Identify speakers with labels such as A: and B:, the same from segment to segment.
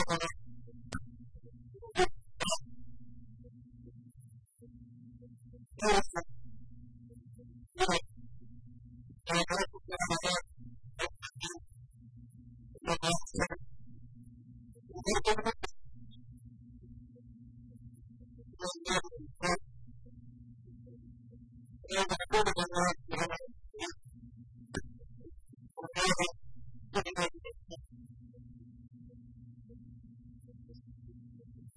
A: hours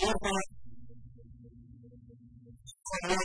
A: Thank you.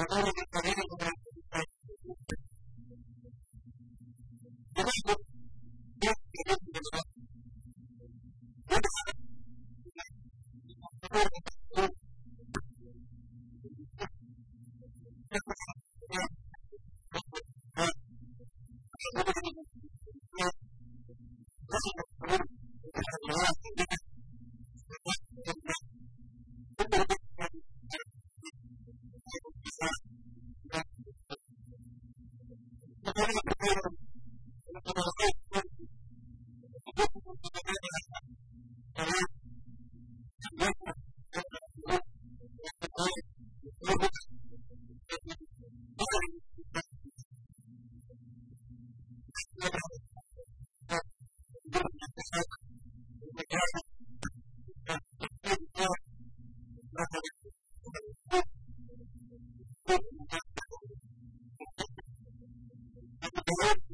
A: وقال Thank you. Thank you.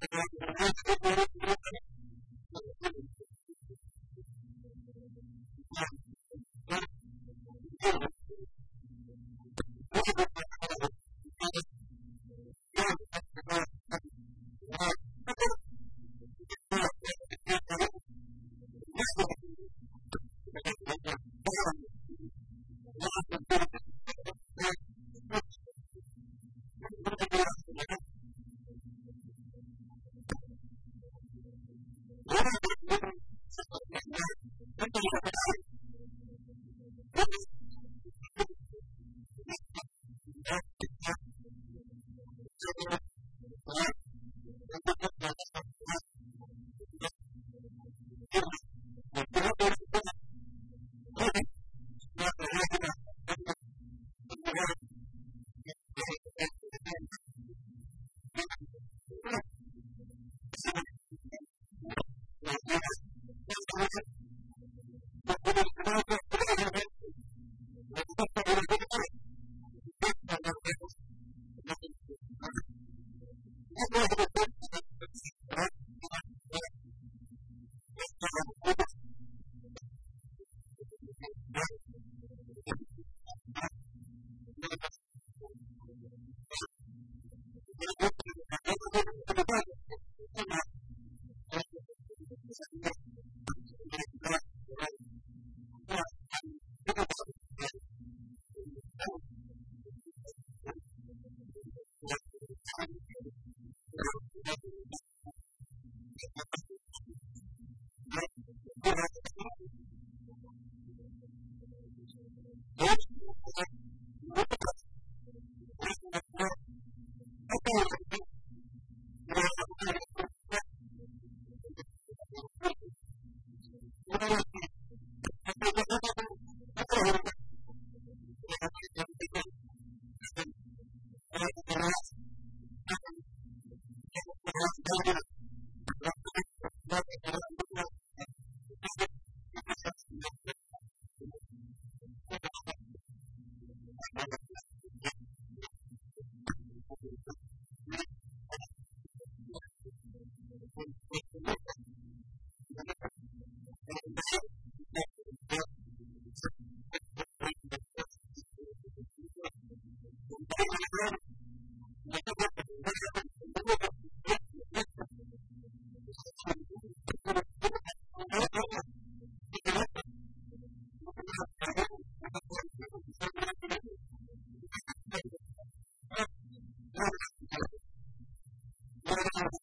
A: Thank you. 这里。Gracias.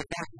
A: But that